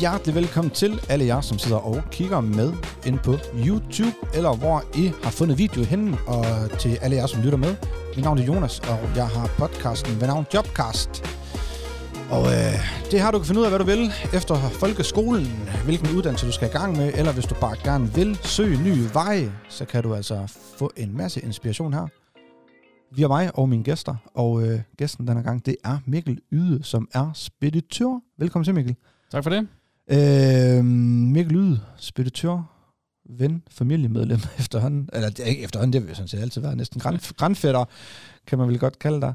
hjertelig velkommen til alle jer, som sidder og kigger med ind på YouTube, eller hvor I har fundet video henne, og til alle jer, som lytter med. Mit navn er Jonas, og jeg har podcasten ved navn Jobcast. Og øh, det har du kan finde ud af, hvad du vil efter folkeskolen, hvilken uddannelse du skal i gang med, eller hvis du bare gerne vil søge nye veje, så kan du altså få en masse inspiration her. Vi er mig og mine gæster, og øh, gæsten denne gang, det er Mikkel Yde, som er speditør. Velkommen til, Mikkel. Tak for det. Øh, Mikkel Yde, speditør, ven, familiemedlem efterhånden, eller det er ikke efterhånden, det vil jeg sådan set altid være, næsten grand, grandfætter, kan man vel godt kalde dig.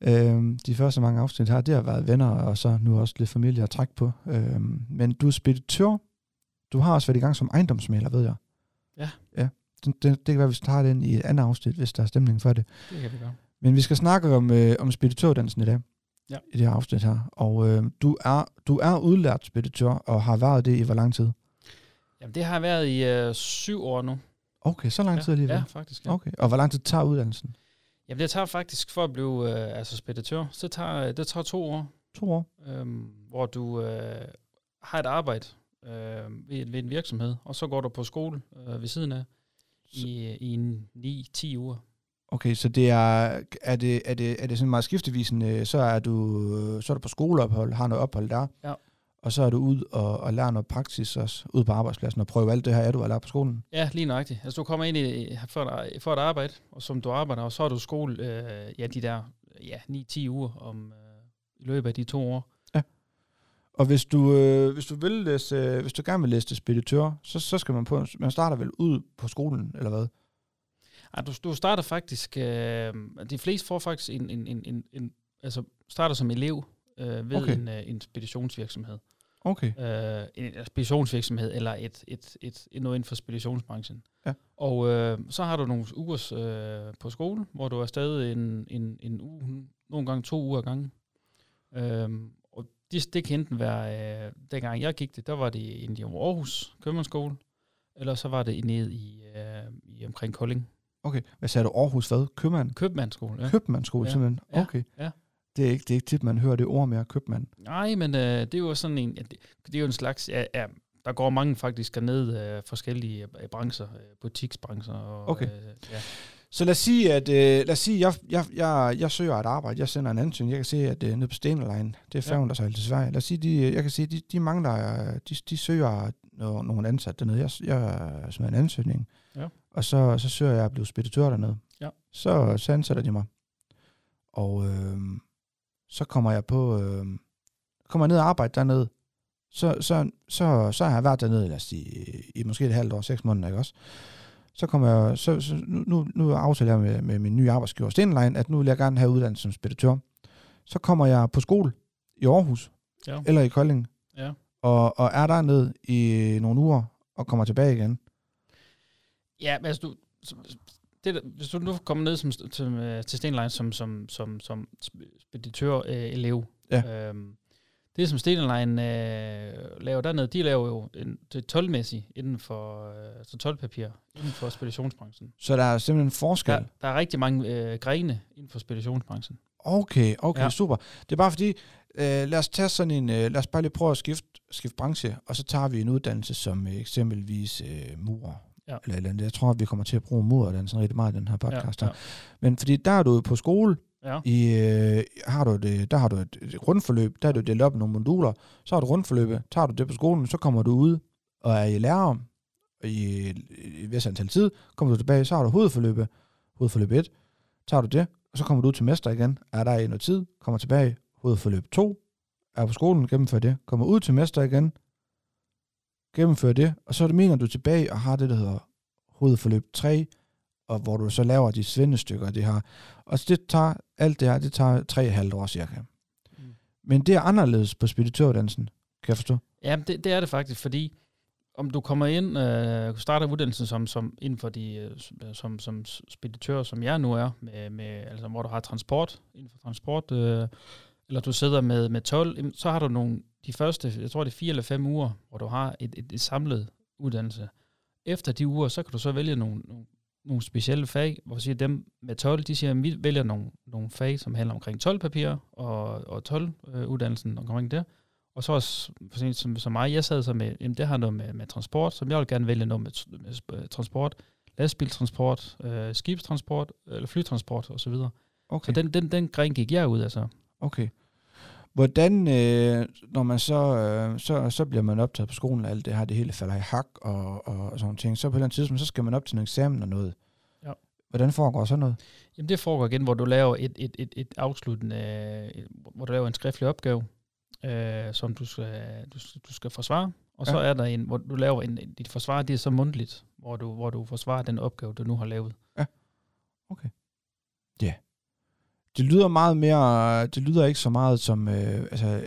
Øh, de første mange afsnit her, det har været venner, og så nu også lidt familie at trække på. Øh, men du er speditør, du har også været i gang som ejendomsmaler, ved jeg. Ja. Ja, det, det, det kan være, vi starter den i et andet afsnit, hvis der er stemning for det. Det kan vi gøre. Men vi skal snakke om, øh, om speditørdansen i dag. Ja. I det her afsnit her. Og øh, du, er, du er udlært speditør, og har været det i hvor lang tid? Jamen, det har jeg været i øh, syv år nu. Okay, så lang ja, tid alligevel. Ja, faktisk. Ja. Okay, og hvor lang tid tager uddannelsen? Jamen, det tager faktisk for at blive øh, altså speditør, så tager, det tager to år, To år. øh, hvor du øh, har et arbejde øh, ved, ved en virksomhed, og så går du på skole øh, ved siden af i, i en 9-10 uger. Okay, så det er, er det, er det, er det sådan meget skiftevisende, så er du, så er du på skoleophold, har noget ophold der, Ja. og så er du ud og, og lærer noget praksis også, ud på arbejdspladsen, og prøve alt det her, er du har lært på skolen. Ja, lige nøjagtigt. Altså, du kommer ind i, for, et, for et arbejde, og som du arbejder, og så er du skole øh, ja, de der ja, 9-10 uger om, øh, i løbet af de to år. Og hvis du, øh, hvis du vil læse, øh, hvis du gerne vil læse til speditør, så, så skal man på, man starter vel ud på skolen, eller hvad? Ja, du, du starter faktisk, øh, de fleste får faktisk en, en, en, en, en altså starter som elev øh, ved Okay. en, øh, en speditionsvirksomhed. Okay. Øh, en speditionsvirksomhed eller et, et, et, et noget inden for speditionsbranchen. Ja. Og øh, så har du nogle ugers øh, på skole, hvor du er stadig en, en, en uge, nogle gange to uger ad gangen. Øhm, og det, det kan enten være, øh, dengang jeg gik det, der var det i i Aarhus Købmandsskole, eller så var det nede i, øh, i omkring Kolding. Okay. Hvad sagde du? Aarhus hvad? Købmand? Købmandsskole, ja. Købmandsskole Ja. simpelthen? Ja. Okay. Ja. Det er ikke, det er ikke tit, man hører det ord mere, købmand. Nej, men øh, det er jo sådan en, ja, det, det er jo en slags, ja, ja, der går mange faktisk derned øh, forskellige øh, brancher, øh, butiksbrancher. Og, Okay. Øh, ja. Så lad os sige, at øh, lad os sige, jeg, jeg, jeg, jeg søger et arbejde, jeg sender en ansøgning, jeg kan se, at øh, nede på Stenerlein, det er færgen, der sejler til Sverige. Lad os sige, de, øh, jeg kan se, de, de mangler, øh, de, de søger no, nogle ansatte dernede. Jeg, jeg smider en ansøgning, Ja. og så, så søger jeg at blive speditør dernede. Ja. Så, så ansætter de mig. Og øh, så kommer jeg på, øh, kommer jeg ned og arbejde dernede. Så, så, så, så har jeg været dernede, lad os sige, i måske et halvt år, seks måneder, ikke også? så kommer jeg, så, så nu, nu, aftaler jeg med, med min nye arbejdsgiver Stenline, at nu vil jeg gerne have uddannelse som speditør. Så kommer jeg på skole i Aarhus, Ja. eller i Kolding, ja. og, og er dernede i nogle uger, og kommer tilbage igen. Ja, men altså du, det, der- hvis du nu kommer ned som, til, øh, til Stenline som, som, som, som speditør-elev, Ja. øhm, det som Stenline øh, laver dernede, de laver jo en, det 12-mæssigt inden for øh, altså 12-papir inden for speditionsbranchen. Så der er simpelthen en forskel. Der, der er rigtig mange øh, grene inden for speditionsbranchen. Okay, okay. Ja. super. Det er bare fordi, øh, lad os tage sådan en, øh, lad os bare lige prøve at skifte, skifte branche, og så tager vi en uddannelse som øh, eksempelvis øh, murer. Ja. Eller, et eller andet. Jeg tror, at vi kommer til at bruge mureruddannelsen rigtig meget i den her podcast. Ja, her. Men fordi der er du på skole, ja. i, øh, har du det, der har du et, et grundforløb, der er du delt op i nogle moduler, så har du grundforløbet, tager du det på skolen, så kommer du ud og er i lærer i et vis antal tid, kommer du tilbage, så har du hovedforløbet, hovedforløb 1, tager du det, og så kommer du ud til mester igen, er der i noget tid, kommer tilbage, hovedforløb 2, er på skolen, gennemfører det, kommer ud til mester igen, gennemfører det, og så er mener du tilbage og har det, der hedder hovedforløb 3, og hvor du så laver de svendestykker, det her. Og så det tager, alt det her, det tager tre og halvt år cirka. Mm. Men det er anderledes på speditøruddannelsen, kan jeg forstå. Ja, det, det er det faktisk, fordi om du kommer ind, øh, starter uddannelsen som, som inden for de, øh, som, som speditør, som jeg nu er, med, med, altså, hvor du har transport, inden for transport, øh, eller du sidder med, med 12, jamen, så har du nogle, de første, jeg tror det er fire eller fem uger, hvor du har et, et, et samlet uddannelse. Efter de uger, så kan du så vælge nogle, nogle, nogle specielle fag, hvor siger dem med 12, de siger, at vi vælger nogle, nogle fag, som handler omkring 12 papir og, og 12 øh, uddannelsen omkring det. Og så også, for en som, som mig, jeg sad så med, jamen det har noget med, med transport, som jeg vil gerne vælge noget med, med øh, transport, lastbiltransport, øh, skibstransport, eller flytransport osv. Så, Okay. så den, den, den gren gik jeg ud af så. Okay. Hvordan, øh, når man så, øh, så, så bliver man optaget på skolen, og alt det her, det hele falder i hak og, og, og sådan ting, så på et eller andet tidspunkt, så skal man op til en eksamen og noget. Ja. Hvordan foregår sådan noget? Jamen det foregår igen, hvor du laver et, et, et, et afsluttende, hvor du laver en skriftlig opgave, øh, som du skal, du, du skal forsvare. Og så Ja. er der en, hvor du laver en, dit forsvar, det er så mundtligt, hvor du, hvor du forsvarer den opgave, du nu har lavet. Det lyder meget mere, det lyder ikke så meget som, øh, altså,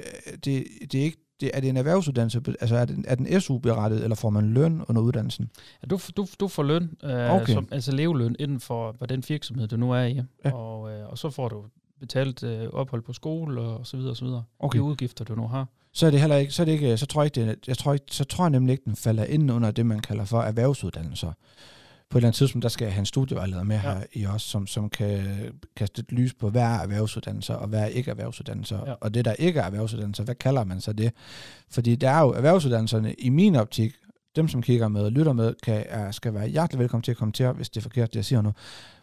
det, det er ikke, det, er det en erhvervsuddannelse, altså er, det, er den SU-berettet, eller får man løn under uddannelsen? Ja, du, du, du får løn, øh, Okay. som, altså leveløn inden for, den virksomhed, du nu er i. Ja. Og, øh, og så får du betalt øh, ophold på skole og, og så videre og så videre. Okay. De udgifter, du nu har. Så er det heller ikke, så er det ikke, så tror jeg ikke, det, jeg tror ikke, så tror jeg nemlig ikke, den falder ind under det, man kalder for erhvervsuddannelser. På et eller andet tidspunkt, der skal jeg have en studievejleder med ja. Her i os, som, som kan kaste et lys på, hvad er erhvervsuddannelser, og hvad er ikke erhvervsuddannelser. Ja. Og det, der ikke er erhvervsuddannelser, hvad kalder man så det? Fordi der er jo erhvervsuddannelserne, i min optik, dem som kigger med og lytter med, kan, er, skal være hjertelig velkommen til at kommentere, hvis det er forkert, det jeg siger nu.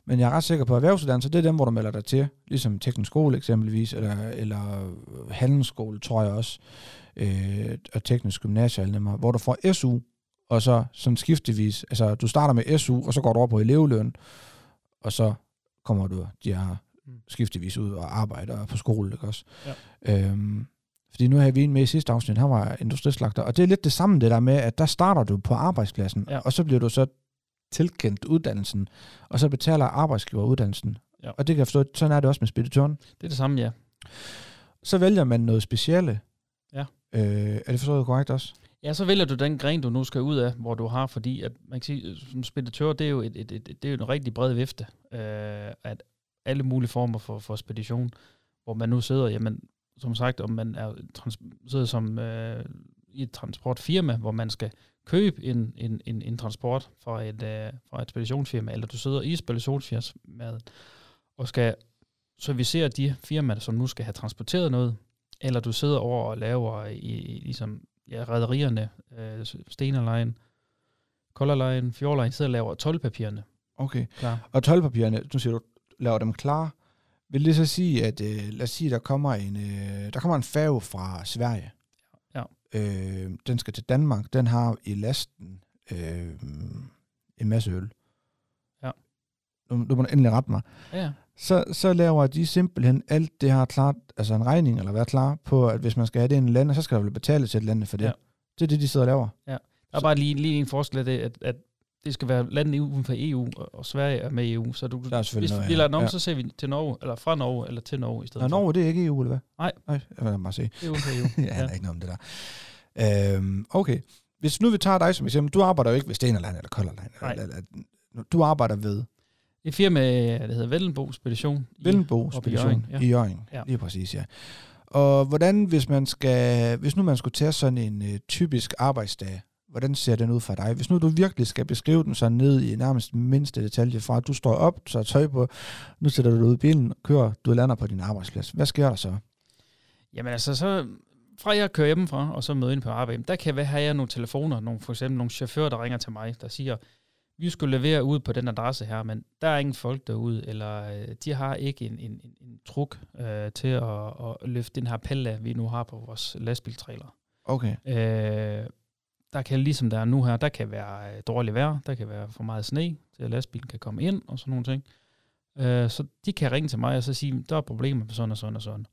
Men jeg er ret sikker på, at erhvervsuddannelser, det er dem, hvor du melder dig til, ligesom teknisk skole eksempelvis, eller, eller handelsskole, tror jeg også, øh, og teknisk gymnasie, nemmere, hvor du får SU, og så sådan skiftevis, altså du starter med SU, og så går du over på elevløn, og så kommer du de her Mm. skiftevis ud og arbejder på skole, ikke også? Ja. Øhm, fordi nu havde vi en med i sidste afsnit, han var industrislagter, og det er lidt det samme det der med, at der starter du på arbejdspladsen, Ja. og så bliver du så tilkendt uddannelsen, og så betaler arbejdsgiver uddannelsen. Ja. Og det kan jeg forstå, sådan er det også med speditøren. Det er det samme, ja. Så vælger man noget specielle. Ja. Øh, er det forstået korrekt også? Ja, så vælger du den gren, du nu skal ud af, hvor du har, fordi at man kan sige, øh, som speditør, det er jo, et, et, et, det er jo en rigtig bred vifte, øh, at alle mulige former for, for spedition, hvor man nu sidder, jamen, som sagt, om man er, trans, sidder som øh, i et transportfirma, hvor man skal købe en, en, en, en transport fra et, øh, fra et speditionsfirma, eller du sidder i speditionsfirmaet og skal servicere de firmaer, som nu skal have transporteret noget, eller du sidder over og laver i, i ligesom ja, rædderierne, øh, Stena Line, Color Line, Fjord Line, sidder og laver 12-papirerne. Okay. Klar. Og 12-papirerne, nu siger du, laver dem klar. Vil det så sige, at øh, lad os sige, der kommer en, øh, der kommer en færge fra Sverige. Ja. Øh, den skal til Danmark. Den har i lasten øh, en masse øl. Ja. Nu, du må endelig rette mig. Ja. Så, så laver de simpelthen alt det her klart, altså en regning, eller være klar på, at hvis man skal have det i en land, så skal der vel betale til et land for det. Ja. Det er det, de sidder og laver. Der er bare lige, lige en forskel af det, at, at det skal være landet uden for EU, og, og Sverige er med i EU. Så du, Der er hvis noget, vi ja. lader den om, Ja. så ser vi til Norge, eller fra Norge, eller til Norge i stedet for. Norge, det er ikke EU, eller hvad? Nej. Nej, vil bare se. Det er uden for EU. jeg aner ikke noget om det der. Øhm, okay. Hvis nu vi tager dig som eksempel, du arbejder jo ikke ved Stenerland eller. Nej. Eller, eller, du arbejder ved Et firma, der hedder Vellenbo Spedition. i- Vellenbo Spedition i Jørgen. Ja. Lige præcis, ja. Og hvordan, hvis man skal, hvis nu man skulle tage sådan en uh, typisk arbejdsdag, hvordan ser den ud for dig? Hvis nu du virkelig skal beskrive den så ned i nærmest mindste detalje fra, at du står op, så tøj på, nu sætter du dig ud i bilen, kører, du lander på din arbejdsplads. Hvad sker der så? Jamen altså, så fra jeg kører hjemmefra, og så møder ind på arbejde, der kan jeg have jeg nogle telefoner, nogle, for eksempel nogle chauffører, der ringer til mig, der siger, vi skulle levere ud på den adresse her, men der er ingen folk derude, eller øh, de har ikke en, en, en, en truk øh, til at, at løfte den her pelle, vi nu har på vores lastbiltrailer. Okay. Øh, der kan ligesom der er nu her, der kan være øh, dårligt vejr, der kan være for meget sne, til at lastbilen kan komme ind og sådan nogle ting. Øh, så de kan ringe til mig og så sige, der er problemer med sådan og sådan og sådan.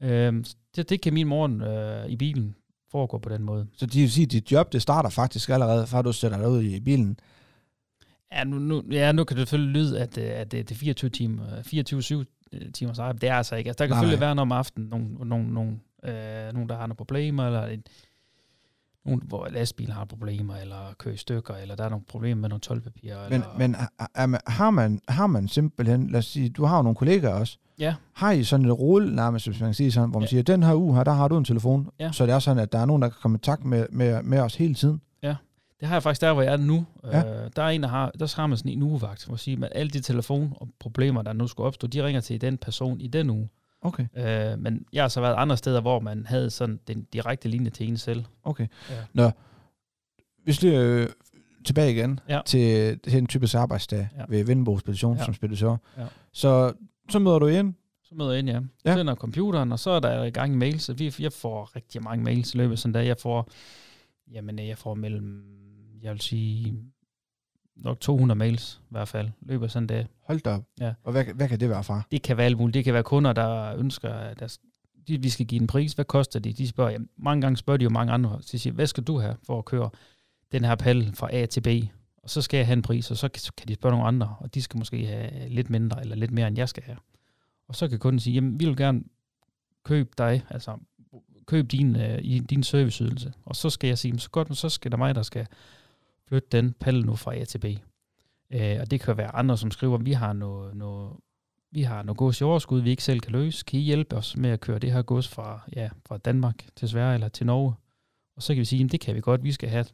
Øh, det, det kan min morgen øh, i bilen foregå på den måde. Så det vil sige, at dit job, det starter faktisk allerede, før du sætter dig ud i bilen. Ja, nu, nu, ja, nu kan det selvfølgelig lyde, at, øh, at det, er 24 timer, 24-7 timers arbejde. Det er altså ikke. Altså, der kan Nej, selvfølgelig nej. være noget om aftenen, nogen, nogen, nogen, øh, nogen der har nogle problemer, eller en, nogen, hvor lastbilen har problemer, eller kører i stykker, eller der er nogle problemer med nogle tolvpapirer. Men, eller, men har, man, har man simpelthen, lad os sige, du har jo nogle kollegaer også, Ja, har I sådan et rulle nærmest, hvis man kan sige sådan, hvor man Ja. siger, den her uge her, der har du en telefon, Ja. så det er sådan, at der er nogen, der kan komme i takt med, med, med os hele tiden. Det har jeg faktisk der, hvor jeg er nu. Ja. Øh, der er en, der har, der har man sådan en ugevagt, hvor siger, at alle de telefon og problemer, der nu skulle opstå, de ringer til den person i den uge. Okay, Øh, men jeg har så været andre steder, hvor man havde sådan den direkte linje til en selv. okay. Ja. Nå, hvis det øh, tilbage igen Ja. til, til en typisk arbejdsdag Ja. ved Vindbo Spedition Ja. som speditør. Ja. Så, så møder du ind. Så møder jeg ind, ja. Ja. Tænder computeren, og så er der i gang med mails. Vi, jeg får rigtig mange mails i løbet af sådan en dag. Jeg får, jamen, jeg får mellem, jeg vil sige, nok 200 mails i hvert fald, af sådan dag. Hold da op. Ja. Og hvad, hvad kan det være fra? Det kan være alt muligt. Det kan være kunder, der ønsker, at der, de, vi skal give en pris. Hvad koster det? De spørger, jamen, mange gange spørger de jo mange andre. Så de siger, hvad skal du have for at køre den her pal fra A til B? Og så skal jeg have en pris, og så kan, så kan de spørge nogle andre, og de skal måske have lidt mindre eller lidt mere, end jeg skal have. Og så kan kunden sige, jamen, vi vil gerne købe dig, altså køb din, øh, din serviceydelse. Og så skal jeg sige, "Men så godt, men så skal der mig, der skal flytte den pal nu fra A til B. Øh, og det kan være andre, som skriver, vi har noget, noget, vi har noget gods i overskud, vi ikke selv kan løse. Kan I hjælpe os med at køre det her gods fra, ja, fra Danmark til Sverige eller til Norge? Og så kan vi sige, at det kan vi godt, vi skal have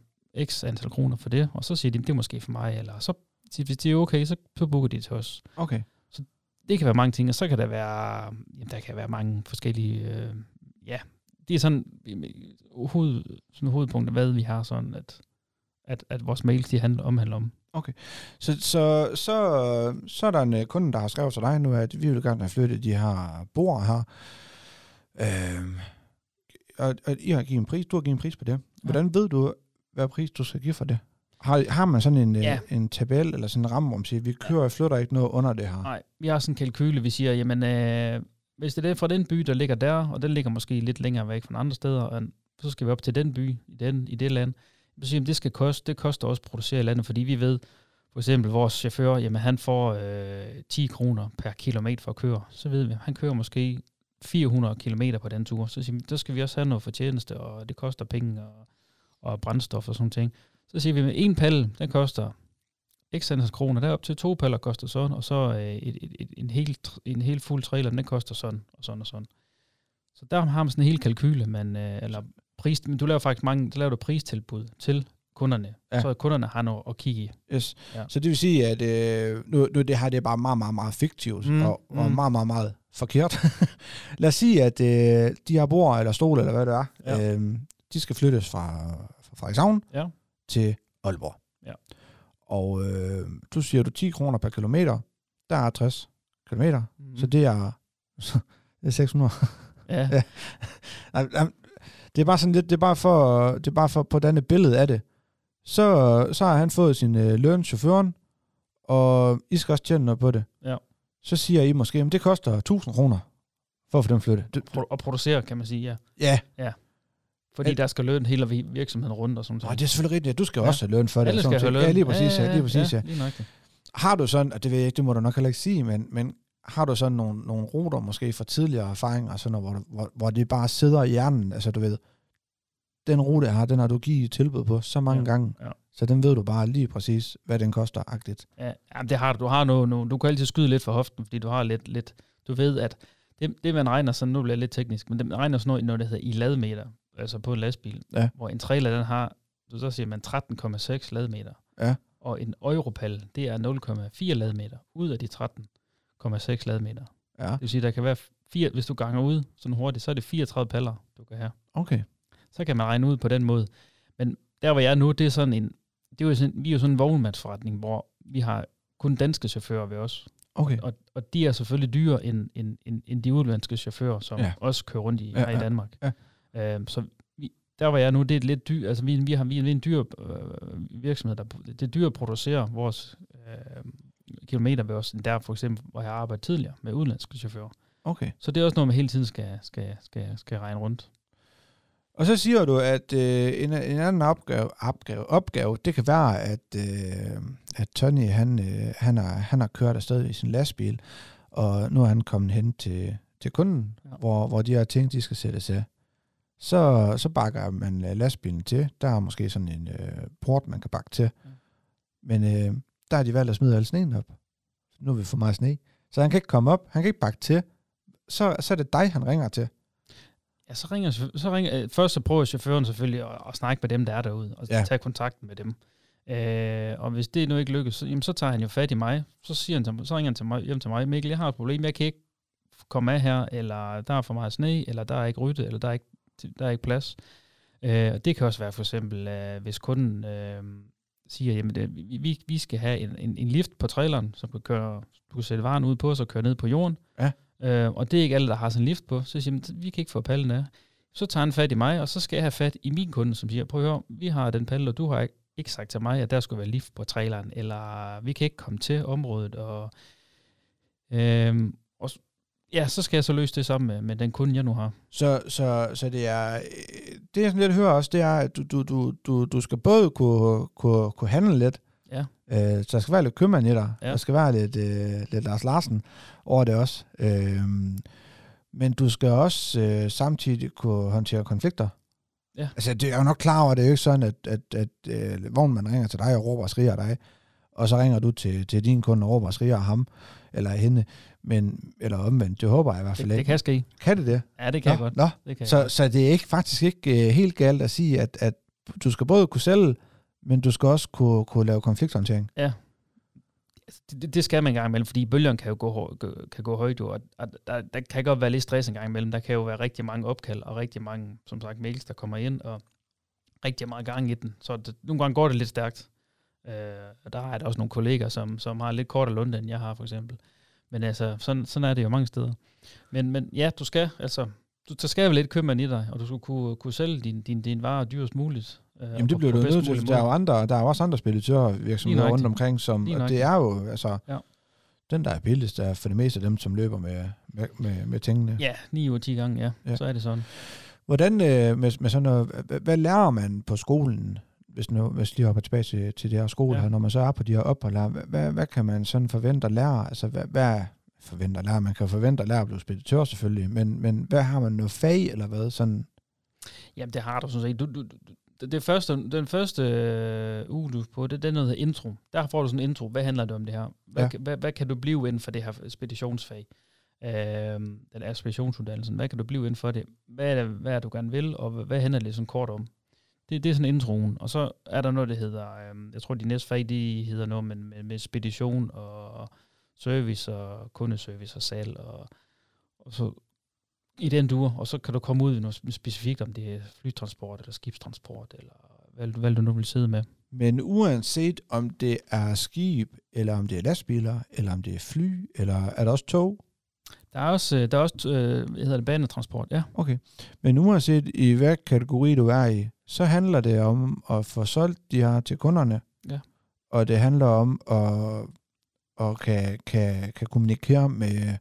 x antal kroner for det. Og så siger de, "Jamen, det er måske for mig, eller så hvis det er okay, så, så booker de til os. Okay. Det kan være mange ting, og så kan der være, jamen, der kan være mange forskellige, øh, ja, det er sådan, hoved, sådan hovedpunkter, hvad vi har sådan, at, at, at vores mails, de handler, omhandler om. Så, så, så, så er der en øh, kunde, der har skrevet til dig nu, at vi vil gerne have flyttet de her bord her. Øhm, og, og I har givet en pris, du har givet en pris på det. Hvordan ved du, hvad pris du skal give for det? Har, har man sådan en, Ja. ja. en tabel eller sådan en ramme, hvor man siger, vi kører og flytter ikke noget under det her? Nej, vi har sådan en kalkyle, vi siger, jamen, øh, hvis det er fra den by, der ligger der, og den ligger måske lidt længere væk fra andre steder, så skal vi op til den by, i, den, i det land, så siger det skal koste, det koster også at producere i landet, fordi vi ved, for eksempel vores chauffør, jamen han får øh, 10 kroner per kilometer for at køre. Så ved vi, han kører måske 400 km på den tur. Så siger vi, der skal vi også have noget fortjeneste, og det koster penge og, og brændstof og sådan ting. Så siger vi, med en palle, den koster x antal kroner, derop til to paller koster sådan, og så øh, et, et, et, en, helt, en helt fuld trailer, den koster sådan, og sådan og sådan. Så der har man sådan en hel kalkyle, man, øh, eller pris, men du laver faktisk mange, du laver du pristilbud til kunderne, Ja. så kunderne har noget at kigge i. Yes. Ja. Så det vil sige, at øh, nu, nu det her det er bare meget, meget, meget fiktivt, Mm, og, og mm. meget, meget, meget forkert. Lad os sige, at øh, de her bord eller stole, eller hvad det er, Ja. øh, de skal flyttes fra, fra Frederikshavn Ja. til Aalborg. Ja. Og øh, du siger du 10 kroner per kilometer, der er 60 kilometer, mm. så det er, det er 600. ja. Ja. Det er bare sådan lidt, det er bare for, det er bare for på denne billede af det. Så, så har han fået sin øh, løn, chaufføren, og I skal også tjene noget på det. Ja. Så siger I måske, at det koster 1000 kroner for at få dem flyttet. Det, Pro- og producere, kan man sige, ja. ja, Fordi Ja. der skal løn hele vi- virksomheden rundt og sådan noget. det er selvfølgelig rigtigt. Du skal Ja. også have løn for det. Alle skal have løn. Ja, lige præcis. Ja, lige præcis, ja. ja. Lige nøjagtigt. Har du sådan, og det ved jeg ikke, det må du nok heller ikke sige, men, men har du sådan nogle, nogle ruter måske fra tidligere erfaringer, sådan noget, hvor, hvor, hvor det bare sidder i hjernen, altså du ved, den rute jeg har, den har du givet tilbud på så mange Ja, gange, ja. så den ved du bare lige præcis, hvad den koster, agtigt. Ja, jamen, det har du. Du har noget, noget, du kan altid skyde lidt for hoften, fordi du har lidt, lidt du ved, at det, det man regner sådan, nu bliver jeg lidt teknisk, men det man regner sådan noget, noget der hedder i ladmeter, altså på en lastbil, Ja. hvor en trailer, den har, så, så siger man 13,6 ladmeter. Ja. Og en Europal, det er 0,4 ladmeter ud af de 13,6 ladmeter. Ja, Det vil sige, der kan være, fire, hvis du ganger ud sådan hurtigt, så er det 34 paller, du kan have. okay. Så kan man regne ud på den måde. Men der, hvor jeg er nu, det er sådan en, det er jo sådan, vi er jo sådan en vognmandsforretning, hvor vi har kun danske chauffører ved os. Okay. Og, og de er selvfølgelig dyrere end, end, end, end de udlandske chauffører, som Ja. ja. også kører rundt i, Ja, her i ja, Danmark. ja. Øhm, så vi, der hvor jeg nu, det er lidt dyr, altså vi, vi har vi er en dyr øh, virksomhed, der, det er dyrt at producere vores øh, kilometer ved os, end der for eksempel, hvor jeg har arbejdet tidligere med udlandske chauffører. Okay. Så det er også noget, man hele tiden skal, skal, skal, skal regne rundt. Og så siger du, at øh, en, en anden opgave, opgave, opgave, det kan være, at, øh, at Tony, han, øh, han, har, han har kørt afsted i sin lastbil, og nu er han kommet hen til, til kunden, ja. Hvor, hvor de her ting, de skal sættes af. Så, så bakker man lastbilen til. Der er måske sådan en øh, port, man kan bakke til. Ja. Men øh, der har de valgt at smide al sneen op. Nu er vi for meget sne. Så han kan ikke komme op, han kan ikke bakke til. Så, så er det dig, han ringer til. Ja, så ringer, så ringer, øh, først så prøver chaufføren selvfølgelig at, at snakke med dem, der er derude, og Ja. tage kontakt med dem. Øh, og hvis det nu ikke lykkes, så, jamen, så tager han jo fat i mig. Så, siger han til, så ringer han til mig, hjem til mig, Mikkel, jeg har et problem, jeg kan ikke komme af her, eller der er for meget sne, eller der er ikke rydde, eller der er ikke, der er ikke plads. Øh, og det kan også være for eksempel, øh, hvis kunden øh, siger, jamen det, vi, vi skal have en, en, en lift på traileren, som kan køre, du kan sætte varen ud på, så køre ned på jorden. Ja. Øh, og det er ikke alle, der har sådan en lift på. Så siger jeg, vi kan ikke få pallen af. Så tager han fat i mig, og så skal jeg have fat i min kunde, som siger, prøv at høre, vi har den palle, og du har ikke, ikke sagt til mig, at der skulle være lift på traileren, eller vi kan ikke komme til området, og, øhm, og ja, så skal jeg så løse det sammen med, med den kunde, jeg nu har. Så, så, så det er, det jeg sådan lidt hører også, det er, at du, du, du, du, du skal både kunne, kunne, kunne handle lidt, Ja. Øh, så der skal være lidt købmand i dig. Ja. Der skal være lidt, øh, lidt Lars Larsen over det også. Øh, men du skal også øh, samtidig kunne håndtere konflikter. Ja. Altså, det er jo nok klar over, det er jo ikke sådan, at, at, at øh, vognmanden ringer til dig og råber og skriger dig, og så ringer du til, til din kunde og råber og skriger ham, eller hende, men, eller omvendt, det håber jeg i hvert fald Det, det ikke. kan ske. Kan det det? Ja, det kan Nå, jeg godt. Nå, Det kan jeg så, godt. så det er ikke faktisk ikke øh, helt galt at sige, at, at du skal både kunne sælge, men du skal også kunne, kunne lave konflikthåndtering. Altså, det, det- det skal man en gang imellem, fordi bølgerne kan jo gå, kan gå højt, og, og der, der kan godt være lidt stress en gang imellem. Der kan jo være rigtig mange opkald, og rigtig mange, som sagt, mails, der kommer ind, og rigtig meget gang i den. Så det, nogle gange går det lidt stærkt. Øh, og der er der også nogle kolleger, som, som har lidt kortere lunde, end jeg har, for eksempel. Men altså, sådan, sådan er det jo mange steder. Men, men ja, du skal, altså, du, der skal vel lidt købmand i dig, og du skal kunne, kunne sælge din, din, din varer dyrest muligt. Øh, Jamen det bliver du nødt til, der er jo andre, der er jo også andre speditører virksomheder Lige rundt omkring, som, og det er jo, altså, Ja. den der er billigst, er for det meste dem, som løber med, med, med, med tingene. Ja, 9 ud af 10 gange, ja. Ja. Så er det sådan. Hvordan, øh, med, med sådan noget, hvad lærer man på skolen, hvis, nu, hvis lige hopper tilbage til, til det her skole Ja. her, når man så er på de her ophold hvad, hvad, hvad kan man sådan forvente at lære? Altså, hvad, hvad forventer at lære? Man kan forvente at lære at blive speditør selvfølgelig, men, men hvad har man noget fag, eller hvad? Sådan, Jamen, det har du sådan set. Du, du, du, det, første, den første øh, uge, du er på, det, det er noget, der hedder intro. Der får du sådan en intro. Hvad handler det om det her? Hvad, Ja. hvad, hvad kan du blive inden for det her speditionsfag? Øh, den er speditionsuddannelsen. Hvad kan du blive inden for det? Hvad er det, hvad er det, du gerne vil, og hvad, hvad handler det sådan kort om? Det, det er sådan introen. Og så er der noget, der hedder, øh, jeg tror, de næste fag, de hedder noget med, med, med spedition og service og kundeservice og salg og, og så i den duer, og så kan du komme ud i noget specifikt, om det er flytransport eller skibstransport, eller hvad, hvad du nu vil sidde med. Men uanset om det er skib, eller om det er lastbiler, eller om det er fly, eller er der også tog? Der er også, øh, der er også øh, hvad hedder det, banetransport, ja. Okay. Men uanset i hvad kategori du er i, så handler det om at få solgt de her til kunderne. Ja. Og det handler om at, at kan, kan, kan kommunikere med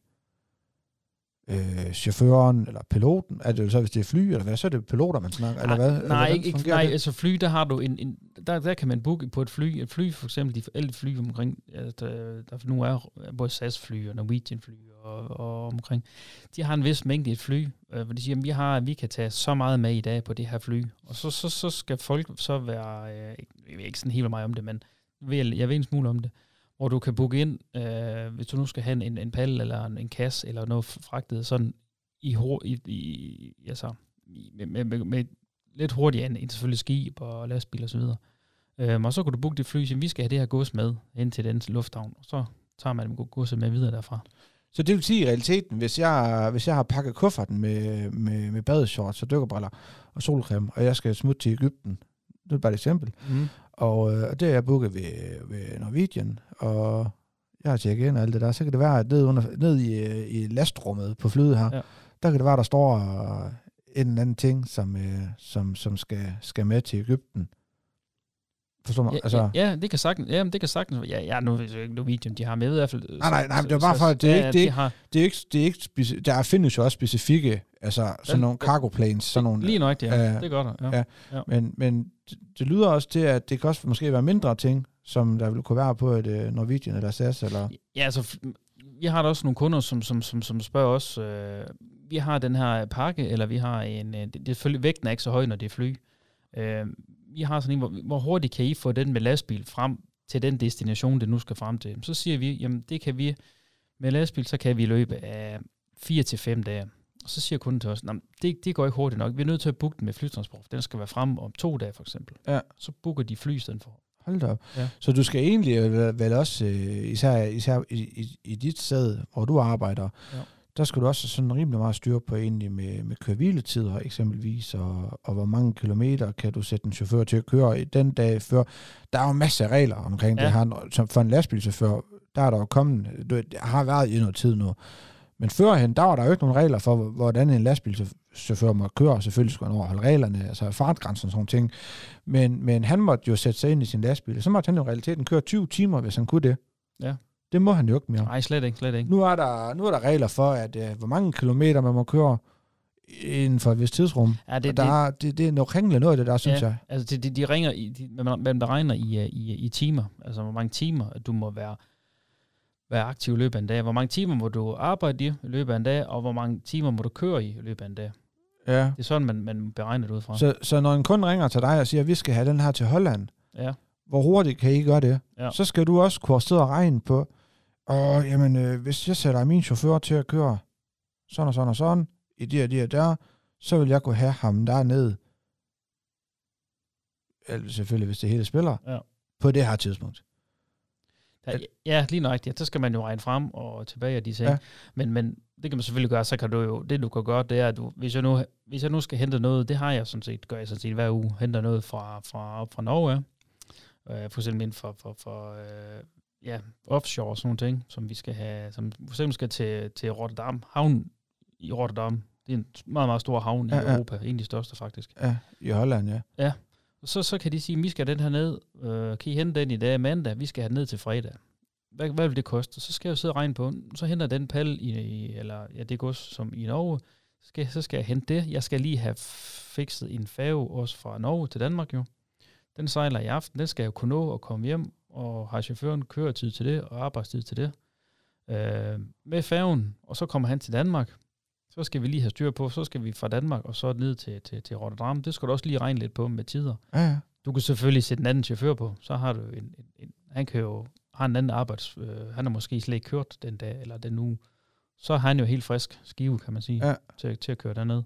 øh, chaufføren eller piloten. Er det jo så, hvis det er fly, eller hvad, så er det piloter, man snakker, eller hvad? Nej, Eller nej, hvordan ikke, nej det? altså fly, der har du en, en der, der kan man booke på et fly, et fly for eksempel, de alle fly omkring, at, øh, der nu er både SAS-fly og Norwegian-fly og, og omkring, de har en vis mængde i et fly, øh, hvor de siger, at vi, har, vi kan tage så meget med i dag på det her fly, og så, så, så skal folk så være, øh, jeg ved ikke sådan helt meget om det, men ved, jeg ved en smule om det, hvor du kan booke ind, øh, hvis du nu skal have en, en pal eller en, en kasse eller noget fragtet sådan i, i, i altså, i, med, med, med, med lidt hurtigere end, end selvfølgelig skib og lastbil og så videre. Øhm, og så kan du booke dit fly, så vi skal have det her gods med ind til den lufthavn, og så tager man godset med videre derfra. Så det vil sige i realiteten, hvis jeg, hvis jeg har pakket kufferten med, med, med badeshorts og dykkerbriller og solcreme, og jeg skal smutte til Ægypten, det er bare et eksempel, Mm. og, øh, det er jeg booket ved, ved Norwegian, og jeg har tjekket ind og alt det der, så kan det være, at ned, under, ned i, øh, i lastrummet på flyet her, Ja. der kan det være, der står øh, en eller anden ting, som, øh, som, som skal, skal med til Ægypten. Forstår mig? Ja, altså, ja, ja, det kan sagtens, ja, det kan sagtens, ja, ja nu ikke Norwegian, de har med i hvert fald. Nej, nej, nej, det var bare for, at det er ikke- det er de har, det er ikke, det er ikke speci- der findes jo også specifikke, altså sådan nogle cargo planes, sådan nogle, Lige nøjagtigt, ja. øh, det gør der, ja. ja. Men, men det, det lyder også til, at det kan også måske være mindre ting, som der vil kunne være på et uh, Norwegian eller SAS, eller... Ja, altså, vi har da også nogle kunder, som, som, som, som spørger os, øh, vi har den her pakke, eller vi har en, øh, det, det er selvfølgelig, vægten er ikke så høj, når det er fly. Øh, vi har sådan en, hvor, hvor hurtigt kan I få den med lastbil frem til den destination, det nu skal frem til? Så siger vi, jamen det kan vi, med lastbil, så kan vi løbe af 4 til 5 dage. Og så siger kunden til os, "Nå, men det, det går ikke hurtigt nok. Vi er nødt til at booke den med flytransport. Den skal være frem om to dage, for eksempel. Ja. Så booker de fly i stedet for. Hold da op. Ja. Så du skal egentlig vel, vel også, øh, især, især i, i, i dit sted, hvor du arbejder, Ja. Der skal du også sådan rimelig meget styr på egentlig med, med køre-hviletider eksempelvis, og, og hvor mange kilometer kan du sætte en chauffør til at køre i den dag før. Der er jo masser af regler omkring ja. det her. Som for en lastbilchauffør, der er der jo kommet, det har været i noget tid nu, men førhen, der var der jo ikke nogen regler for, hvordan en lastbilchauffør må køre. Selvfølgelig skulle han overholde reglerne, altså fartgrænsen og sådan ting. Men, men han måtte jo sætte sig ind i sin lastbil. Så måtte han jo i realiteten køre 20 timer, hvis han kunne det. Ja. Det må han jo ikke mere. Nej, slet ikke, slet ikke. Nu er der, nu er der regler for, at uh, hvor mange kilometer man må køre inden for et vis tidsrum. Ja, det, der det, er, det, det er noget ringende noget af det der, synes ja, jeg. Altså, de, de ringer i, de, man beregner i, øh, i, i timer, altså hvor mange timer du må være, være aktiv i løbet af en dag. Hvor mange timer må du arbejde i i løbet af en dag, og hvor mange timer må du køre i i løbet af en dag. Ja. Det er sådan, man, man beregner det ud fra. Så, så når en kunde ringer til dig og siger, at vi skal have den her til Holland, ja. hvor hurtigt kan I gøre det? Ja. Så skal du også kunne sidde og regne på, og jamen, øh, hvis jeg sætter min chauffør til at køre sådan og sådan og sådan, i de og de og der, så vil jeg kunne have ham dernede, eller selvfølgelig hvis det hele spiller, ja. på det her tidspunkt. Ja, ja, lige nøjagtigt. Så skal man jo regne frem og tilbage af de ting. Ja. Men, men det kan man selvfølgelig gøre, så kan du jo, det du kan gøre, det er, at du, hvis, jeg nu, hvis jeg nu skal hente noget, det har jeg sådan set, gør jeg sådan set hver uge, henter noget fra, fra, op fra Norge, øh, for eksempel inden for, for, for øh, ja, offshore og sådan nogle ting, som vi skal have, som for eksempel skal til, til Rotterdam, havn i Rotterdam, det er en meget, meget stor havn ja, i Europa, ja. en af de største faktisk. Ja, i Holland, ja. Ja, så, så kan de sige, vi skal den her ned, øh, kan I hente den i dag mandag, vi skal have den ned til fredag. Hvad, hvad vil det koste? Så skal jeg jo sidde og regne på, så henter den pal, i, i eller ja, det gods som i Norge, skal, så skal jeg hente det. Jeg skal lige have fikset en fave også fra Norge til Danmark jo. Den sejler i aften, den skal jeg jo kunne nå at komme hjem, og har chaufføren køretid til det, og arbejdstid til det. Øh, med færgen, og så kommer han til Danmark, så skal vi lige have styr på, så skal vi fra Danmark og så ned til, til, til Rotterdam. Det skal du også lige regne lidt på med tider. Ja, ja. Du kan selvfølgelig sætte en anden chauffør på, så har du en, en, en han kan jo har en anden arbejds, øh, han har måske slet ikke kørt den dag eller den uge. Så er han jo helt frisk skive, kan man sige, ja. til, til at køre derned.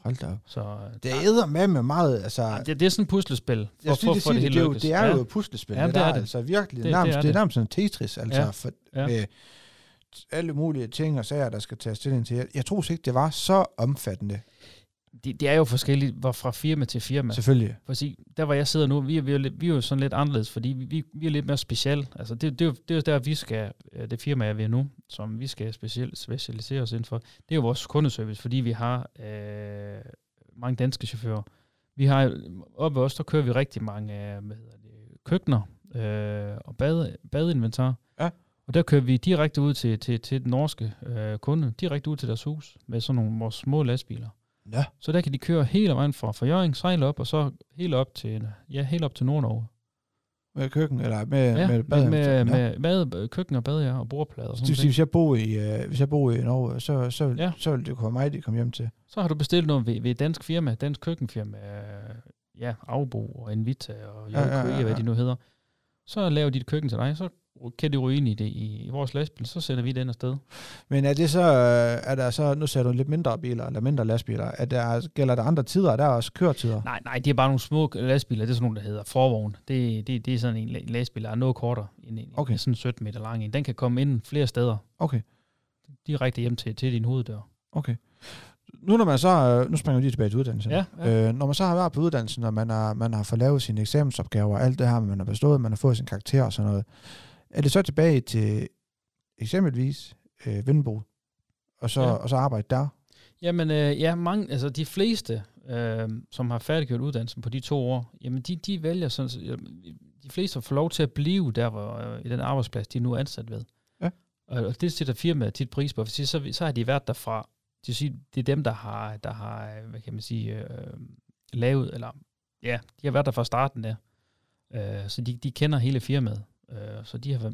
Hold da op. Så, øh, det er med med meget, altså... Ja, det, det er sådan et puslespil. For, jeg for, for det, det, det, det er jo et puslespil. Ja, det, det er det. Altså virkelig, det, nærmest, det, er det. er nærmest sådan Tetris, altså. Ja. For, ja. Med, alle mulige ting og sager, der skal tage stilling til. Jeg, jeg tror ikke, det var så omfattende. Det, det er jo forskelligt hvor fra firma til firma. Selvfølgelig. For sige, der hvor jeg sidder nu, vi er, vi er, vi er jo sådan lidt anderledes, fordi vi, vi, vi er lidt mere special. Altså det, det, er jo, det er jo der, vi skal, det firma er vi er nu, som vi skal specielt specialisere os inden for, det er jo vores kundeservice, fordi vi har øh, mange danske chauffører. Vi har, oppe os, der kører vi rigtig mange hvad hedder det, køkkener øh, og bade, badeinventar. Ja. Og der kører vi direkte ud til, til, til den norske øh, kunde, direkte ud til deres hus, med sådan nogle vores små lastbiler. Ja. Så der kan de køre hele vejen fra, fra Jørgen, sejle op, og så helt op til, ja, helt op til Nordnorge. Med køkken, eller med, ja, med bad? Med, ja. med bad, køkken og bad, ja, og bordplader. Så hvis jeg bor i, uh, hvis jeg bor i Norge, så, så, ja. så vil det komme mig, det komme hjem til. Så har du bestilt noget ved, ved et dansk firma, dansk køkkenfirma, ja, Afbo og Invita og ja, ja, ja, ja. hvad de nu hedder. Så laver de et køkken til dig, så kan de ryge ind i det i, i vores lastbil, så sender vi den afsted. Men er det så, øh, er der så, nu ser du lidt mindre biler, eller mindre lastbiler, er der, gælder der andre tider, der er også køretider? Nej, nej, det er bare nogle små lastbiler, det er sådan nogle, der hedder forvogn. Det, det, det er sådan en lastbil, der er noget kortere end en, okay. sådan 17 meter lang en. Den kan komme ind flere steder. Okay. Direkte hjem til, til din hoveddør. Okay. Nu når man så, øh, nu springer vi lige tilbage til uddannelsen. Ja, ja. Øh, når man så har været på uddannelsen, og man har, man har fået lavet sine eksamensopgaver, og alt det her, man har bestået, man har fået sin karakter og sådan noget, er det så tilbage til eksempelvis øh, Vindbo, og så, ja. og så arbejde der? Jamen, øh, ja, mange, altså de fleste, øh, som har færdiggjort uddannelsen på de to år, jamen de, de vælger sådan, de fleste får lov til at blive der, hvor, øh, i den arbejdsplads, de er nu ansat ved. Ja. Og det sætter firmaet tit pris på, for så, så har de været derfra. De siger, det er dem, der har, der har hvad kan man sige, øh, lavet, eller ja, de har været der fra starten der. Øh, så de, de kender hele firmaet. Øh, så de har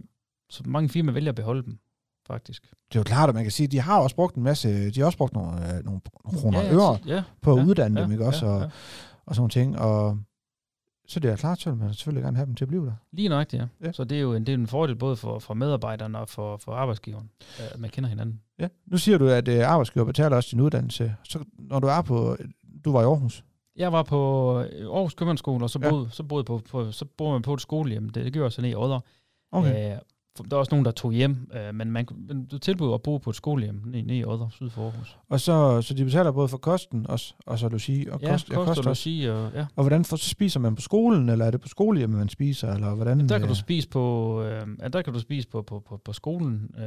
så mange firmaer vælger at beholde dem, faktisk. Det er jo klart, at man kan sige, at de har også brugt en masse, de har også brugt nogle, øh, nogle kroner ja, ja, øre ja, på at ja, uddanne ja, dem, ikke ja, også? Og, ja. og sådan nogle ting. Og så det er klart, så man selvfølgelig gerne have dem til at blive der. Lige nøjagtigt, ja. ja. Så det er jo en, det er en fordel både for, for medarbejderne og for, for arbejdsgiveren, at man kender hinanden. Ja, nu siger du, at uh, arbejdsgiver betaler også din uddannelse. Så når du er på, du var i Aarhus, jeg var på Aarhus Købmandsskole, og så boede, ja. så boede, på, på, så boede man på et skolehjem. Det, det gjorde jeg så ned i Odder. Okay. Æh, der er også nogen, der tog hjem, øh, men man, men du tilbød at bo på et skolehjem nede, i Odder, syd for Aarhus. Og så, så de betaler både for kosten også, og så logi og Ja, kost, kost, kost kost og logi, og, ja. Og hvordan for, så spiser man på skolen, eller er det på skolehjemmet, man spiser, eller hvordan? Der kan du øh, spise på, øh, ja, der kan du spise på, på, på, på skolen. Øh,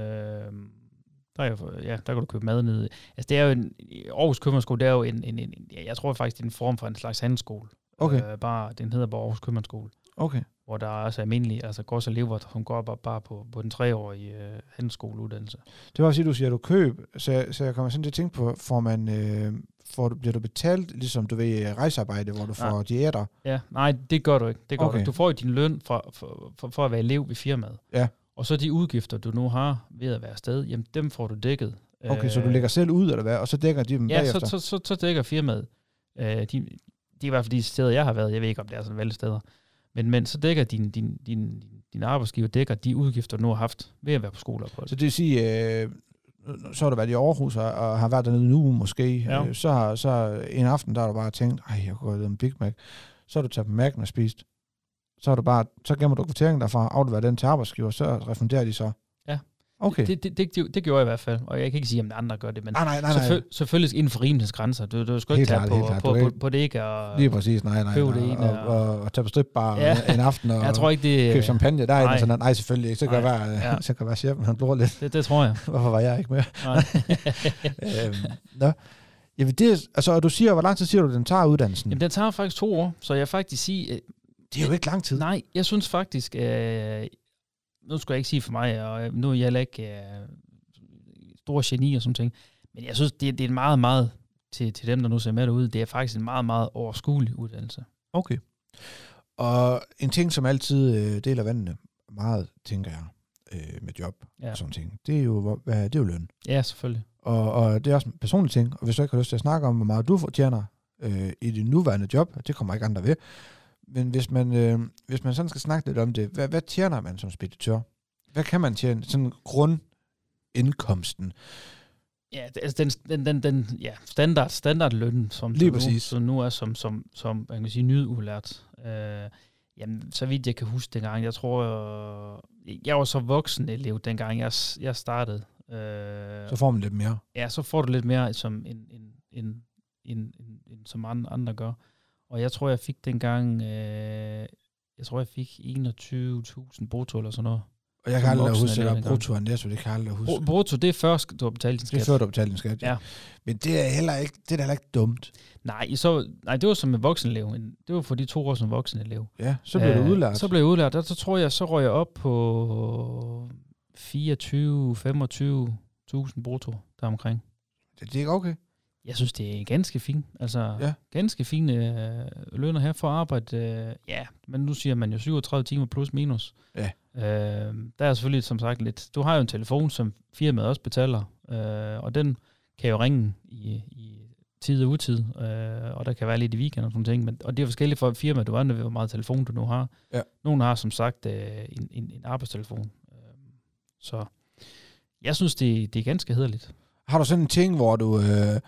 der, er ja, der kan du købe mad nede. Altså, det er jo en, Aarhus Købmandsskole, det er jo en, en, en, ja, jeg tror faktisk, det er en form for en slags handelsskole. Okay. Øh, bare, den hedder bare Aarhus Købmandsskole, Okay. hvor der er også almindelige, altså gods og lever, som går bare, bare på, på den treårige øh, handelsskoleuddannelse. Det var at sige, du siger, du køb, så, jeg- så jeg kommer sådan til at tænke på, får man, øh, får, du- bliver du betalt, ligesom du ved rejsearbejde, hvor du får diæter? Ja, nej, det gør du ikke. Det gør Okay. du. du får jo din løn for, for, for, for at være elev ved firmaet. Ja. Og så de udgifter, du nu har ved at være afsted, jamen dem får du dækket. Okay, så du lægger selv ud, eller hvad? Og så dækker de dem Øh, Ja, bagefter? så, så, så, så dækker firmaet. Øh, de, de er i hvert fald de steder, jeg har været. Jeg ved ikke, om det er sådan valgte steder. Men, men så dækker din, din, din, din arbejdsgiver dækker de udgifter, du nu har haft ved at være på skoleophold. Så det vil sige, øh, så har du været i Aarhus og, og har været dernede uge måske. Ja. Øh, så, har, så en aften, der har du bare tænkt, ej, jeg kunne lavet en Big Mac. Så har du taget Mac'en og spist. Så, har du bare, så gemmer du kvitteringen derfra, afleverer den til arbejdsgiver, så refunderer de så. Okay. Det, det, det, det, det gjorde jeg i hvert fald. Og jeg kan ikke sige, om andre gør det, men nej, nej, nej, nej. selvføl- selvfølgelig inden for rimelsesgrænser. Du, du skal ikke tage klart, på, klart. på, på, på, det ikke. Og, Lige præcis, nej, nej. køb nej. det ene og, og, og, og tage på stripbar Ja. en aften og jeg tror ikke, det... købe champagne. Der er nej. sådan, nej, selvfølgelig ikke. Så kan Nej. være, Ja. så kan være chefen, han blor lidt. Det, det tror jeg. Hvorfor var jeg ikke med? Nej. øhm, nå. Jamen, det, altså, og du siger, hvor lang tid siger du, den tager uddannelsen? Jamen, den tager faktisk to år, så jeg faktisk sige... øh, det er jo ikke lang tid. Nej, jeg synes faktisk... Øh, nu skal jeg ikke sige for mig, og øh, nu er jeg heller ikke øh, stor geni og sådan ting, men jeg synes, det, det er meget, meget til, til dem, der nu ser med derude, det er faktisk en meget, meget overskuelig uddannelse. Okay. Og en ting, som altid øh, deler vandene meget, tænker jeg, øh, med job Ja, og sådan ting, det er jo, hvad, det er jo løn. ja selvfølgelig. Og, og det er også en personlig ting, og hvis du ikke har lyst til at snakke om, hvor meget du fortjener øh, i dit nuværende job, det kommer ikke andre ved, men hvis man, øh, hvis man sådan skal snakke lidt om det, hvad, hvad tjener man som speditør? Hvad kan man tjene? Sådan grundindkomsten. Ja, altså den, den, den, den ja, standard, standardløn, som, Lige som, nu, som nu er som, som, som man kan sige, nyudlært. Øh, jamen, så vidt jeg kan huske dengang, jeg tror, jeg, jeg var så voksen elev, dengang jeg, jeg startede. Øh, Så får man lidt mere. ja, så får du lidt mere, som en, en, en, en, en, en som andre, andre gør. Og jeg tror, jeg fik dengang, øh, jeg tror, jeg fik 21.000 brutto eller sådan noget. Og jeg kan aldrig huske, at er brutto og netto, det kan jeg aldrig huske. Br- Brutto, det er først, du har betalt din Det er skat. før, du betaler din skat. Ja. Men det er heller ikke, det er heller ikke dumt. Nej, så, nej, det var som en voksenelev. En- Det var for de to år som voksenelev. Ja, så bliver øh, du udlært. Så blev jeg udlært. Der, så tror jeg, så røg jeg op på 24-25.000 brutto deromkring. det, det er ikke okay. Jeg synes, det er ganske fint. Altså, Ja. ganske fine øh, lønner her for arbejde. Øh, ja, men nu siger man jo 37 timer plus minus. Ja. Øh, der er selvfølgelig, som sagt, lidt... Du har jo en telefon, som firmaet også betaler, øh, og den kan jo ringe i, i tid og utid, øh, og der kan være lidt i weekend og sådan ting, men, og det er forskelligt for firma, du er ved, hvor meget telefon du nu har. Ja. Nogle har som sagt øh, en, en, en arbejdstelefon. Øh, så jeg synes, det, det er ganske hederligt. Har du sådan en ting, hvor du... Øh,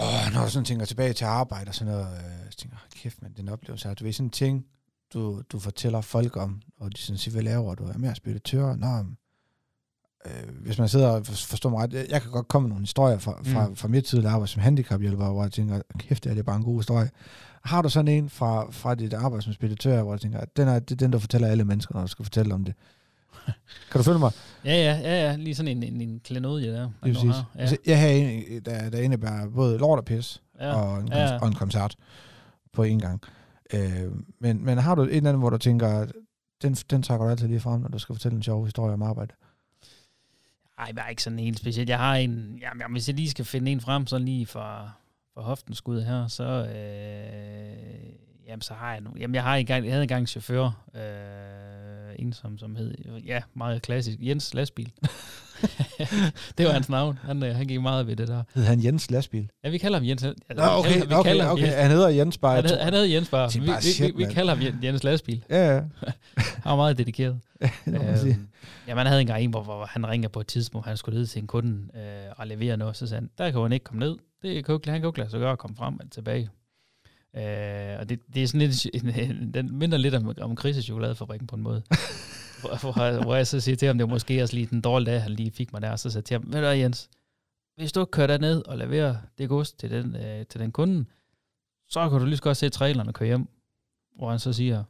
åh, når du sådan tænker tilbage til arbejde og sådan noget, øh, så tænker, "Hold kæft, man, den oplevelse her. Du ved, sådan en ting, du, du fortæller folk om, og de sådan siger, hvad laver du? Er mere speditør? Nå, men, øh, hvis man sidder og forstår mig ret, jeg, jeg kan godt komme med nogle historier fra, fra, Mm. fra mit tidligere arbejde som handicaphjælper, hvor jeg tænker, kæft, det er det er bare en god historie. Har du sådan en fra, fra dit arbejde som speditør, hvor jeg tænker, den er, det er den, du fortæller alle mennesker, når du skal fortælle om det? kan du følge mig? Ja, ja, ja, ja. Lige sådan en, en, en klenodie der. nu præcis. har. Ja, Altså, jeg har en, der, der indebærer både lort og pis, ja. og, en, ja, ja. og en koncert på en gang. Øh, men, men har du et eller andet, hvor du tænker, den, den trækker du altid lige frem, når du skal fortælle en sjov historie om arbejde? Ej, det er ikke sådan helt specielt. Jeg har en... Jamen, jamen, hvis jeg lige skal finde en frem, så lige fra, fra hoften skud her, så... Øh, jamen, så har jeg nu... Jamen, jeg, har engang, jeg havde engang en chauffør, øh, en som, som hed... Ja, meget klassisk. Jens Lastbil. det var hans navn. Han, øh, han gik meget ved det der. Hed han Jens Lastbil? Ja, vi kalder ham Jens. Altså, Nå, okay, kalder, vi okay, kalder okay. Jens. Han hedder Jens bare. Han, hed, han hed Jens bare. Vi, vi, vi, vi kalder ham Jens- Lastbil. Ja, ja. Han var meget dedikeret. det må man sige. Øhm, ja, man havde engang en, hvor, hvor han ringer på et tidspunkt, han skulle ned til en kunde øh, og levere noget, så sagde han, der kan han ikke komme ned. Det kan han kan ikke lade sig gøre at komme frem og tilbage. Øh, og det, det er sådan lidt, en, en, den minder lidt om, om kriseschokoladefabrikken på en måde. hvor, hvor, hvor jeg så siger til ham, det var måske også lige den dårlige dag, han lige fik mig der, og så sagde jeg til ham, ved du Jens, hvis du kører derned og leverer det gods til den, øh, til den kunde, så kan du lige så godt se traileren og køre hjem. Hvor han så siger,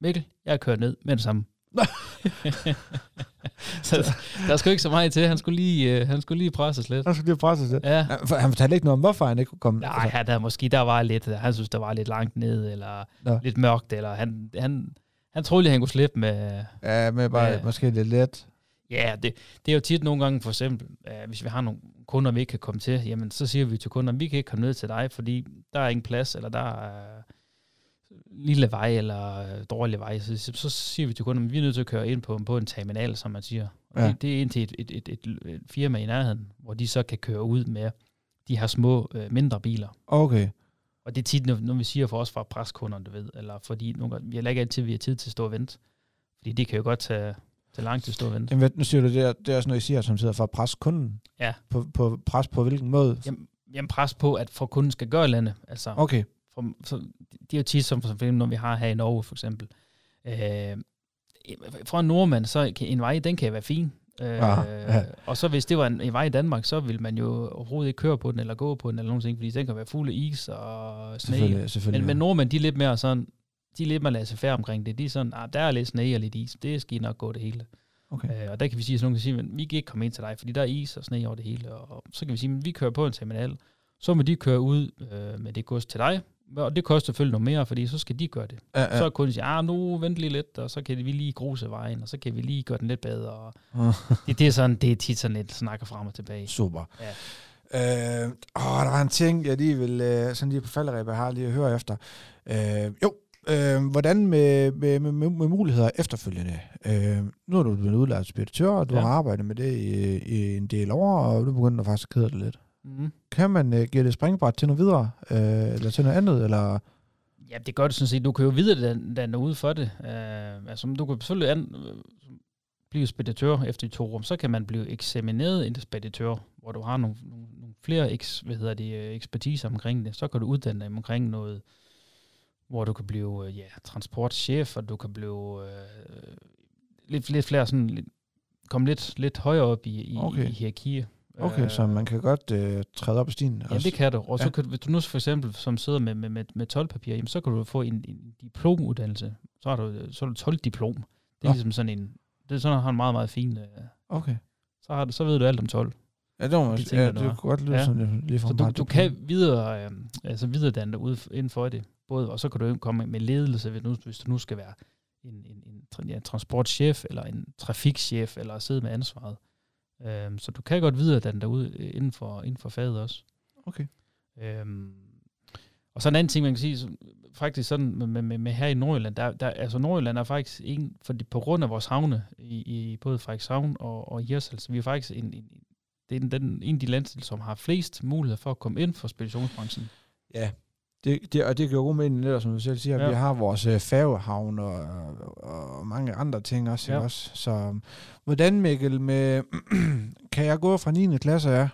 Mikkel, jeg kører ned med det samme. så der skulle ikke så meget til. Han skulle lige, øh, han skulle lige presses lidt. Han skulle lige presses lidt. Ja. Ja, for Han fortalte ikke noget om, hvorfor han ikke kunne komme. Nej, han der måske der var lidt, han synes, der var lidt langt ned, eller Nå. lidt mørkt, eller han, han, han troede lige, han kunne slippe med, ja, med bare Ja. måske lidt let. Ja, det, det er jo tit nogle gange, for eksempel, øh, hvis vi har nogle kunder, vi ikke kan komme til, jamen så siger vi til kunderne, vi kan ikke komme ned til dig, fordi der er ingen plads, eller der er lille vej, eller øh, dårlig vej. Så, så, siger vi til kunderne, vi er nødt til at køre ind på, på en terminal, som man siger. Og Ja. det, det er ind til et, et, et, et, et firma i nærheden, hvor de så kan køre ud med de her små, øh, mindre biler. Okay. Og det er tit, når, når vi siger for os fra preskunderne, du ved, eller fordi nogle gange, vi har ikke altid, vi har tid til at stå og vente. Fordi det kan jo godt tage, tage lang tid at stå og vente. Jamen, nu siger du, det er, det er også noget, I siger, som sidder for at presse kunden. Ja. På, på pres på hvilken måde? Jamen, jamen pres på, at for kunden skal gøre landet. Altså, Okay. For, for, det er jo tit, som for eksempel, når vi har her i Norge, for eksempel. Øh, for en nordmand, så kan en vej, den kan være fin. Øh, Ah, ja. Og så hvis det var en, en vej i Danmark, så vil man jo overhovedet ikke køre på den, eller gå på den, eller nogen ting, fordi den kan være fuld af is og sne. Selvfølgelig. selvfølgelig. Men, men nordmænd, de er lidt mere sådan, de er lidt mere lasse færre omkring det. De er sådan, ah, der er lidt sne og lidt is, det skal nok gå det hele. Okay. Øh, og der kan vi sige, at nogen kan sige, at vi kan ikke komme ind til dig, fordi der er is og sne over det hele. Og så kan vi sige, at vi kører på en terminal, så må de køre ud øh, med det gods til dig, og det koster selvfølgelig noget mere, fordi så skal de gøre det. Ja, Ja. ja. Så kunne de sige, ah, nu vent lige lidt, og så kan vi lige gruse vejen, og så kan vi lige gøre den lidt bedre. Og det, det, er sådan, det er tit sådan lidt snakker frem og tilbage. Super. Ja. Øh, åh, der var en ting, jeg lige vil, øh, sådan lige på falderæbet har lige at høre efter. Øh, jo, øh, hvordan med, med, med, med, med muligheder efterfølgende? Øh, nu er du blevet udlært speditør, og du Ja. har arbejdet med det i, i en del år, og du begynder faktisk at kede dig lidt. Mm. Kan man øh, give det springbræt til noget videre, øh, eller til noget andet, eller... Ja, det gør det sådan set. Du kan jo vide, den, den ude for det. Uh, altså, du kan selvfølgelig an, øh, blive speditør efter to rum. Så kan man blive eksamineret en speditør, hvor du har nogle, nogle, nogle flere eks, hvad hedder det, øh, ekspertise omkring det. Så kan du uddanne dig omkring noget, hvor du kan blive ja, transportchef, og du kan blive øh, lidt, lidt flere sådan, lidt, komme lidt, lidt højere op i, i, Okay. i hierarkiet. Okay, Øh, så man kan godt øh, træde op i stien. Ja, det kan du. Og så Ja. kan du, hvis du nu for eksempel som sidder med, med, med, med 12-papir, jamen, så kan du få en, en diplomuddannelse. Så har du, så har du 12-diplom. Det er Nå. ligesom sådan en, det er sådan, har en meget, meget fin, øh, Okay. så, har du, så ved du alt om 12. Ja, det, var, De ting, ja, det kunne godt lyde Ja. sådan lige fra Så du, du kan videre, øh, altså videredanne dig ud inden for det. Både, og så kan du komme med ledelse, hvis, nu, hvis du nu skal være en, en, en, ja, transportchef, eller en trafikchef, eller sidde med ansvaret. Øhm, så du kan godt videredanne dig ud øh, inden for, inden for faget også. Okay. Øhm, og så en anden ting, man kan sige, så, faktisk sådan med, med, med, her i Nordjylland, der, der, altså Nordjylland er faktisk en, fordi på grund af vores havne, i, i både Frederikshavn og, og Hirsals, vi er faktisk en, en, det er den, den, en af de landsdele, som har flest muligheder for at komme ind for speditionsbranchen. Ja, det, det, og det giver god mening, lidt, som du selv siger. Ja. Vi har vores øh, færgehavn og, og, og mange andre ting også. Ja. Også. Så um, hvordan, Mikkel, med, kan jeg gå fra 9. klasse af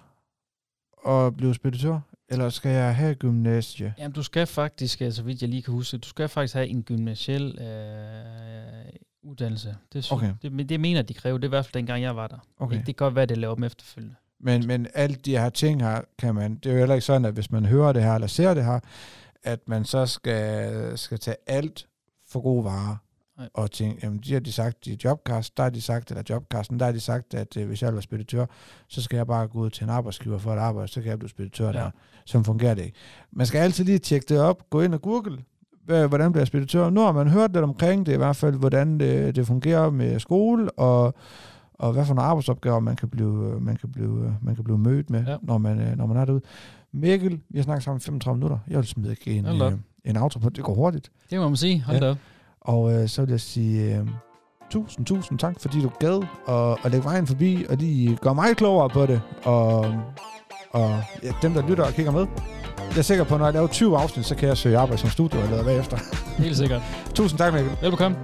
og blive speditør? Eller skal jeg have gymnasie? Jamen, du skal faktisk, altså vidt jeg lige kan huske, du skal faktisk have en gymnasiel øh, uddannelse. Det, Okay. det, det mener de kræver, det er i hvert fald dengang jeg var der. Okay. Det, det kan godt være, det laver om efterfølgende. Men, men alt de her ting her, kan man, det er jo heller ikke sådan, at hvis man hører det her, eller ser det her, at man så skal, skal tage alt for gode varer. Nej. Og tænke, jamen de har de sagt i Jobcast, der har de sagt, eller Jobcasten, der har de sagt, at øh, hvis jeg vil være speditør, så skal jeg bare gå ud til en arbejdsgiver for at arbejde, så kan jeg blive speditør ja. Der. Sådan fungerer det ikke. Man skal altid lige tjekke det op, gå ind og google, hvordan bliver speditør. Nu har man hørt lidt omkring det, i hvert fald, hvordan det, det fungerer med skole, og og hvad for nogle arbejdsopgaver man kan blive, man kan blive, man kan blive mødt med, ja. Ja. når, man, øh, når man er derude. Mikkel, vi har snakket sammen i 35 minutter. Jeg vil smide en, øh, en outro på. Det går hurtigt. Det må man sige. Hold Ja. da op. Og øh, så vil jeg sige øh, tusind, tusind tak, fordi du gad at, at lægge vejen forbi, og lige gøre mig klogere på det. Og, og ja, dem, der lytter og kigger med. Jeg er sikker på, at når jeg laver 20 afsnit, så kan jeg søge arbejde som studieoverleder bagefter. Helt sikkert. Tusind tak, Mikkel. Velbekomme.